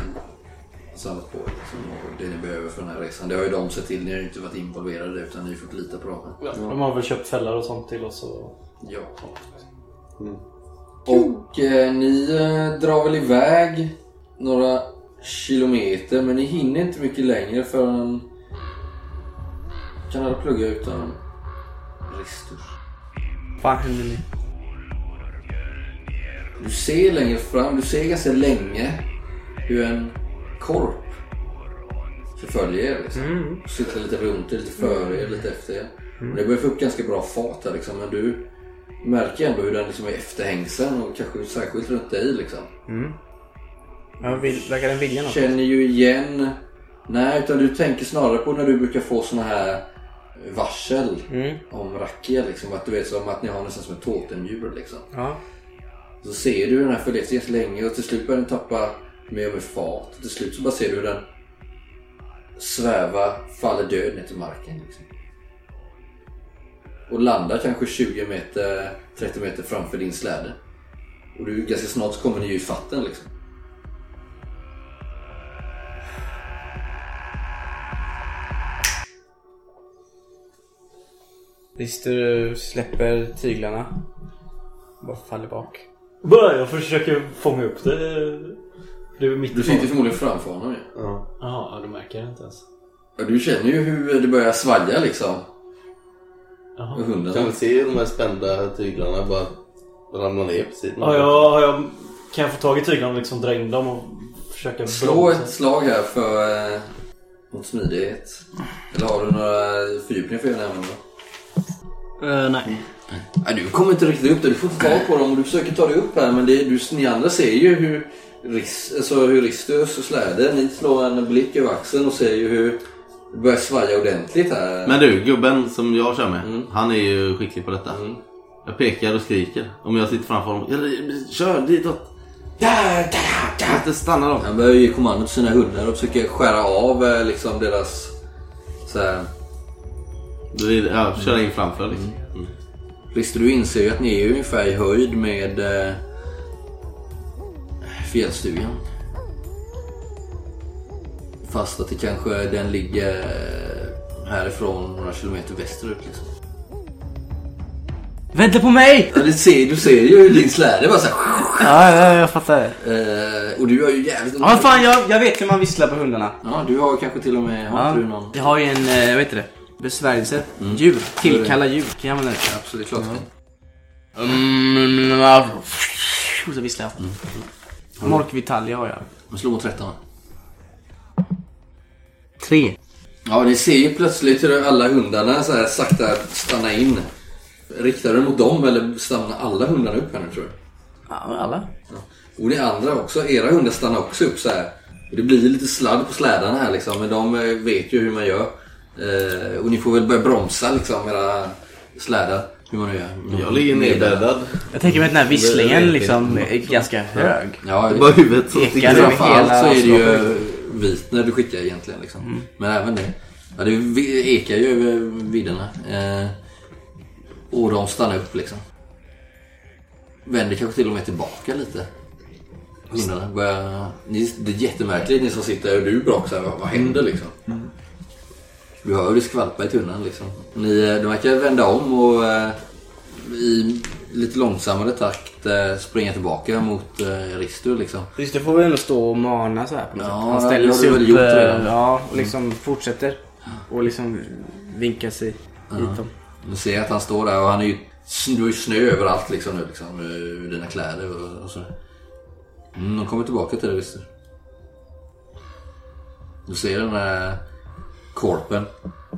samlat på. Liksom, och det ni behöver för den här resan. Det har ju de sett till. Ni har ju inte varit involverade utan ni har fått lita på dem. Ja, de har väl köpt fällar och sånt till oss och... Ja. Och eh, ni eh, drar väl iväg några kilometer men ni hinner inte mycket längre förrän... Kan alla plugga utan Ristus? Fan händer nu? Du ser längre fram, du ser ganska länge hur en korp förföljer er. Liksom. Mm. Cyklar lite runt er, lite före er, lite efter er. Och det börjar få upp ganska bra fart här liksom, men du märker ändå hur den liksom är efterhängsen och kanske särskilt runt dig liksom. Ja, vill, verkar den vilja något? Känner ju igen... Nej, utan du tänker snarare på när du brukar få såna här varsel Mm. om rakia liksom. Att du vet som att ni har nästan som ett totemdjur liksom. Ja. Så ser du den här efter ganska länge och till slut börjar den tappa mer och mer fart. Till slut så bara ser du hur den svävar, faller död ner till marken. Liksom. och landar kanske 20 meter, 30 meter framför din släde. Och du, ganska snart så kommer ni ju i fatten liksom. Rister släpper tyglarna. Bara faller bak. Jag försöker fånga upp det. Du är mitt Du sitter förmodligen framför honom ju. Ja. Jaha, du märker det inte ens. Ja, du känner ju hur det börjar svaja liksom. Jaha. Och hunden. Kan vi se de här spända tyglarna bara ramla ner på sidan? Ja, jag, har jag, kan jag få tag i tyglarna och liksom dra in dem och försöka Slå bromsa? ett slag här för eh, mot smidighet. Eller har du några fördjupningar för att göra då? Eh, nej. Nej, du kommer inte riktigt upp där. Du får tag på dem och du försöker ta dig upp här. Men det, du, ni andra ser ju hur, Ris, alltså hur Ristus och Släde, ni slår en blick över axeln och ser ju hur det börjar svaja ordentligt här. Men du, gubben som jag kör med. Mm. Han är ju skicklig på detta. Jag pekar och skriker. Om jag sitter framför honom. "Ja, Kör ditåt. Ja, ja, ja. Inte stanna dem. Han börjar ge kommando till sina hundar och försöker skära av eh, liksom deras... Så här, Du, ja, kör in framför liksom. Mm. Rister, du inser ju att ni är ungefär i höjd med eh, fjällstugan. Fast att det kanske den ligger eh, härifrån några kilometer västerut liksom. Vänta på mig! Ja, det ser, du ser ju din släde bara så här, Ja, ja, jag fattar. eh, Och du har ju jävligt... Ja, fan jag, jag vet hur man visslar på hundarna. Ja, du har kanske till och med... Har Ja. inte du någon... Jag har ju en, eh, jag vet inte det, besvärjelse. Djur. Tillkalla djur. Kan jag använda det? Absolut, klart. Mm, ja. Och så visslar jag. Mork Vitalia har jag. Men slå mot 13. Tre. Ja, ni ser ju plötsligt hur alla hundarna så här sakta stannar in. Riktar du mot dem eller stannar alla hundarna upp här nu tror du? Ja, alla. Och ni andra också, era hundar stannar också upp så här. Det blir lite sladd på slädarna här liksom, men de eh, vet ju hur man gör. Eh, och ni får väl börja bromsa liksom era slädar. Hur man nu gör. Jag ligger nedbäddad. Jag tänker mig att den här visslingen liksom är ganska hög. Ja, Det var huvudet som sticker framförallt så är det ju slottet. vit när du skickar egentligen liksom. Men även det. Ja, det ekar ju över vidderna. Eh, och de stannar upp liksom. Vänder kanske till och med tillbaka lite. Hundarna börjar... Det är jättemärkligt ni som sitter och du här, vad, vad händer liksom? Du hör hur det skvalpar i tunneln liksom. Ni, eh, de verkar vända om och eh, i lite långsammare takt eh, springa tillbaka mot eh, Ristur liksom. Just det får väl ändå stå och mana så här på något Ja, sätt. Han ställer sig upp eh, ja, och liksom fortsätter. Och liksom vinkar sig hit dem. Du ser att han står där och han är ju... Ju snö överallt liksom nu liksom. Ur dina kläder och, och så. Mm, de kommer tillbaka till det visst. Du ser den där korpen.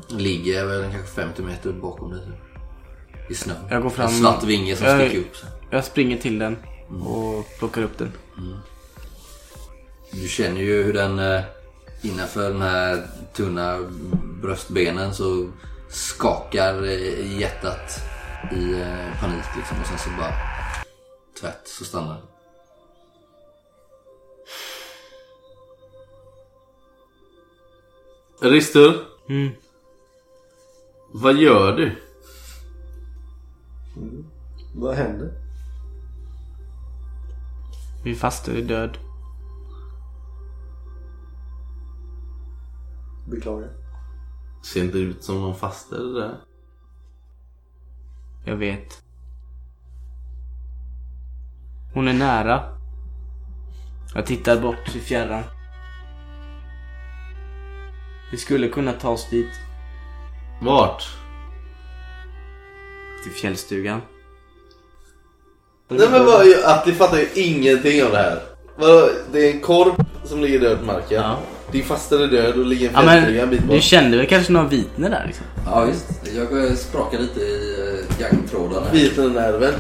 Ligger väl kanske 50 meter bakom dig. typ. I snö. Jag går fram- En svart vinge som Jag- sticker upp. så. Jag springer till den och plockar upp den. Du känner ju hur den eh, innanför den här tunna bröstbenen så skakar eh, hjärtat i eh, panik liksom. Och sen så bara tvärt så stannar den. Ristur, Mm. vad gör du? Vad händer? Min faster är död. Beklagar. Ser inte ut som någon faster det där. Jag vet. Hon är nära. Jag tittar bort i fjärran. Vi skulle kunna ta oss dit. Vart? Till fjällstugan. Nej men vad, Atti fattar ju ingenting av det här. Det är en korp som ligger död på marken. Ja. Din faster är död och ligger en Ja fjällstuga en bit bort. du kände väl kanske några vitner där liksom? Ja visst. Jag eh, sprakar lite i eh, gangtrådarna. Vitnernerven.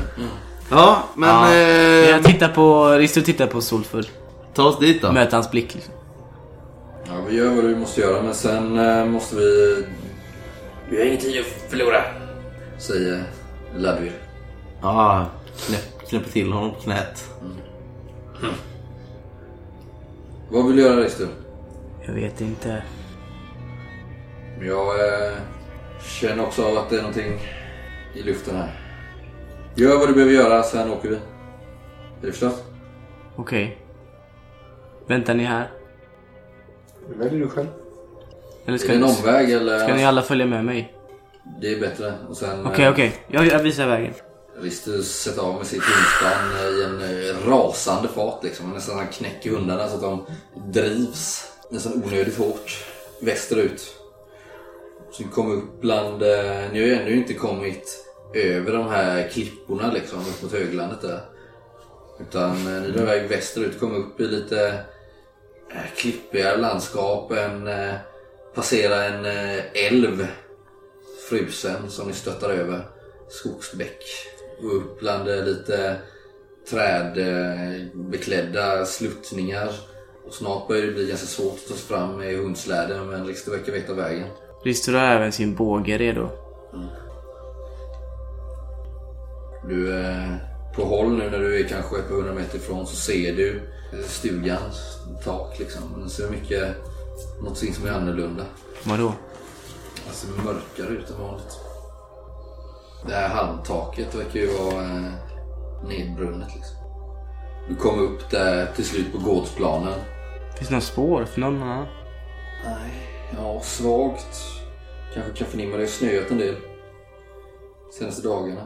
Ja, men... ja. Eh, Jag tittar på, Risto tittar på Solfull. ta oss dit då. Möter hans blick liksom. Vi gör vad vi måste göra men sen eh, måste vi... Vi har ingen tid att förlora. Säger Ladvir. Ja, knäpp, knäpper till honom på knät. Vad vill du göra Ristur? Jag vet inte. Jag eh, känner också av att det är någonting i luften här. Gör vad du behöver göra, sen åker vi. Är det förstått? Okej. Väntar ni här? Det väljer du själv. Eller Är ska det en ni, omväg eller? ska ni alla följa med mig? Det är bättre. Okej, eh, okej. Jag, jag visar vägen. Ristus sätter av med sitt hundspann i en eh, rasande fart liksom. Nästan han knäcker hundarna så att de drivs nästan onödigt hårt västerut. Så ni kommer upp bland... eh, Ni har ju ännu inte kommit över de här klipporna liksom upp mot höglandet där. Utan ni drar iväg västerut, kommer upp i lite klippiga landskap. En, eh, passerar en eh, älv frusen som ni stöttar över. Skogsbäck. Och upp bland eh, lite trädbeklädda sluttningar. Och snart börjar det bli ganska svårt att ta sig fram med hundsläden men Rister verkar veta vägen. Rister har även sin båge redo. Du är på håll nu när du är kanske ett par hundra meter ifrån så ser du eh, stugans tak liksom. Den ser mycket, någonting som är annorlunda. Vadå? Alltså mörkare ut än vanligt. Det här handtaket verkar ju vara eh, nedbrunnet liksom. Du kommer upp där till slut på gårdsplanen. Finns det några spår för någon annan? Nej, ja svagt. Kanske kan förnimma det har snöat en del. Senaste dagarna.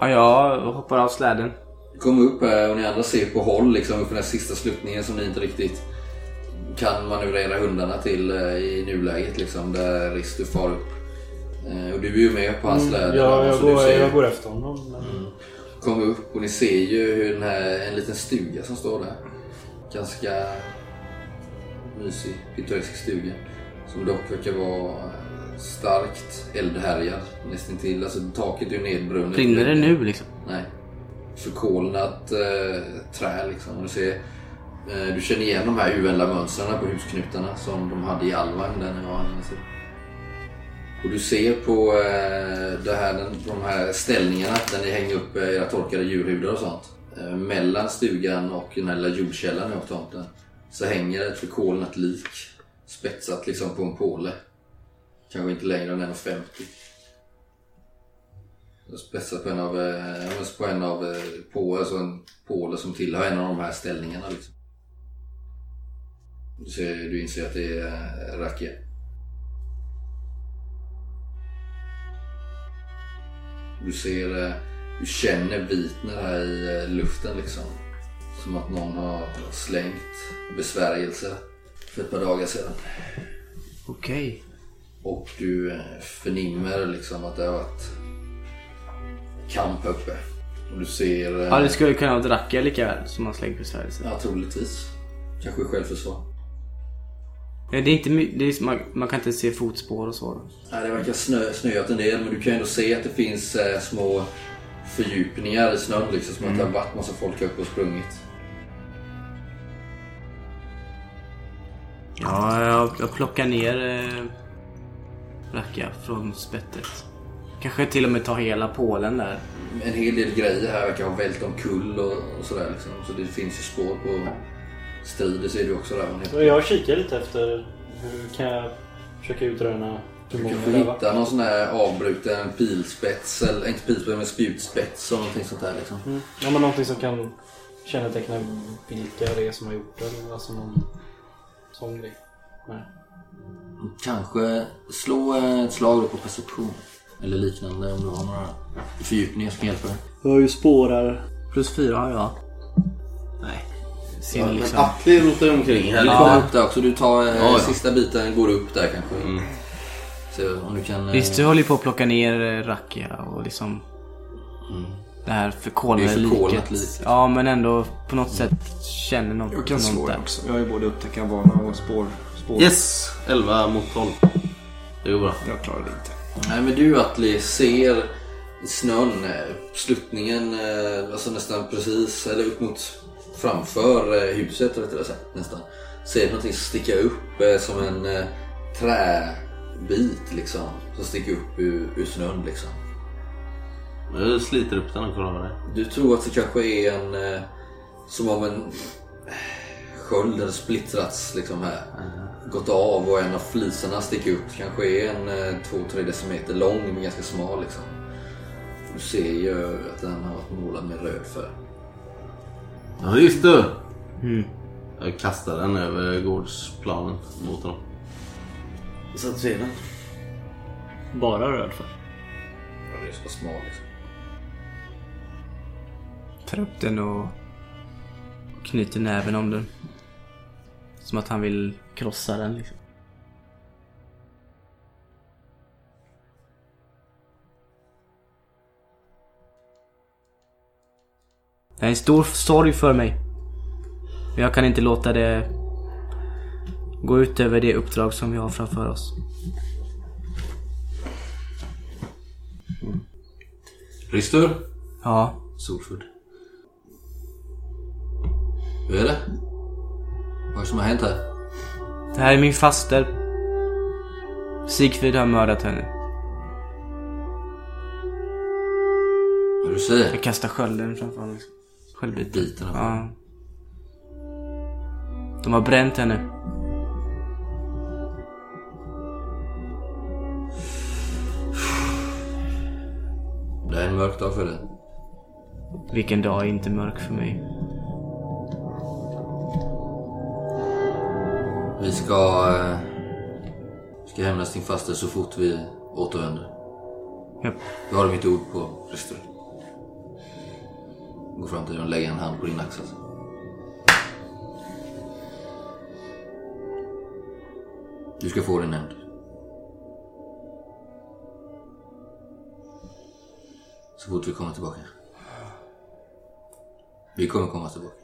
Ja, jag hoppar av släden. Kommer upp här och ni andra ser på håll liksom upp den här sista sluttningen som ni inte riktigt kan manövrera hundarna till eh, i nuläget liksom. Där Ristu far upp. Eh, Och du är ju med på hans släde. Ja, jag går, ser- jag går efter honom. Men... Kommer upp och ni ser ju hur den här, en liten stuga som står där. Ganska mysig, pittoresk stuga. Som dock verkar vara starkt eldhärjad nästintill. Alltså taket är ju nedbrunnet. Brinner det nu liksom? Nej. Förkolnat eh, trä liksom. Och Du, ser, eh, du känner igen de här uvänliga mönstren på husknutarna som de hade i Alvang där när jag använde sig. Och du ser på eh, det här, den, de här ställningarna där ni hänger upp eh, era torkade djurhudar och sånt. Eh, mellan stugan och den här lilla jordkällan på tomten så hänger ett förkolnat lik spetsat liksom på en påle. Kanske inte längre än 1,50. Spetsat på en av, eh, på en av eh, på, alltså en påle som tillhör en av de här ställningarna. Liksom. Du, ser, du inser att det är eh, Rakia. Du ser, du känner vitner här i luften liksom. Som att någon har slängt besvärjelse för ett par dagar sedan. Okej. Och du förnimmer liksom att det har varit kamp uppe. Och du ser... eh, Ja, det skulle kunna vara Dracka lika väl som har slängt besvärjelse. Ja, troligtvis. Kanske självförsvar. Ja, det är inte det är, man, man kan inte se fotspår och så. Nej, det verkar snö, snöat en del men du kan ändå se att det finns eh, små fördjupningar i snön liksom. Som att det har varit massa folk uppe och sprungit. Ja, jag, jag plockar ner eh, Racka från spettet. Kanske till och med ta hela pålen där. En hel del grejer här verkar ha vält omkull och, och sådär liksom. Så det finns ju spår på strid. Det ser du också där. Jag kikar lite efter hur kan jag försöka utröna hur Du många kanske det var. hittar någon sån här avbruten pilspets, eller inte pilspets men spjutspets och någonting sånt där liksom. Mm. Ja, men någonting som kan känneteckna vilka det är som har gjort det. eller Alltså någon sån grej. Nej. Kanske slå eh, ett slag på perception. Eller liknande om du har några fördjupningar som kan hjälpa dig. Jag har ju spårar. Plus fyra har jag. Nej. Ser Ja, men liksom. Atli rotar omkring här Du kommer upp där också. Du tar eh, Ja, ja. sista biten, går upp där kanske. Så om du kan... eh, Visst, du håller ju på att plocka ner eh, Rakia och liksom... Det här förkolnade Det liket. lik. Ja, men ändå på något sätt känner något. Jag kan något slå där. också. Jag har ju både upptäckarbana och spår. spår. Yes! 11 mot 12. Det går bra. Jag klarar det inte. Nej men du Atli ser i snön, eh, sluttningen eh, alltså nästan precis, eller upp mot framför eh, huset rättare sagt nästan. Ser någonting sticka upp som en träbit liksom. Som sticker upp ur, ur snön liksom. Jag sliter upp den och kollar vad det. Du tror att det kanske är en... Som om en sköld hade splittrats liksom här. Gått av och en av fliserna sticker upp. Kanske är en 2-3 decimeter lång men ganska smal liksom. Du ser ju att den har varit målad med röd färg. Ja, just det. Mm. Jag kastar den över gårdsplanen mot honom. Så att se den. Bara röd färg. Ja, det är så smal liksom. Tar upp den och knyter näven om den. Som att han vill krossa den liksom. Det är en stor sorg för mig. Men jag kan inte låta det gå ut över det uppdrag som vi har framför oss. Ristur? Ja, Solfudd. Hur är det? Vad är det som har hänt här? Det här är min faster. Sigfrid har mördat henne. Vad du säger? Jag kastar skölden framför honom. Sköldbiten. Biten av Ja. De har bränt henne. Det är en mörk dag för dig. Vilken dag är inte mörk för mig. Vi ska... Eh, ska hämnas din faster så fort vi återvänder. Japp. Du har mitt ord på Ristur. Gå fram till dig och lägga en hand på din axel. Du ska få din nämnd. Så fort vi kommer tillbaka. Vi kommer komma tillbaka.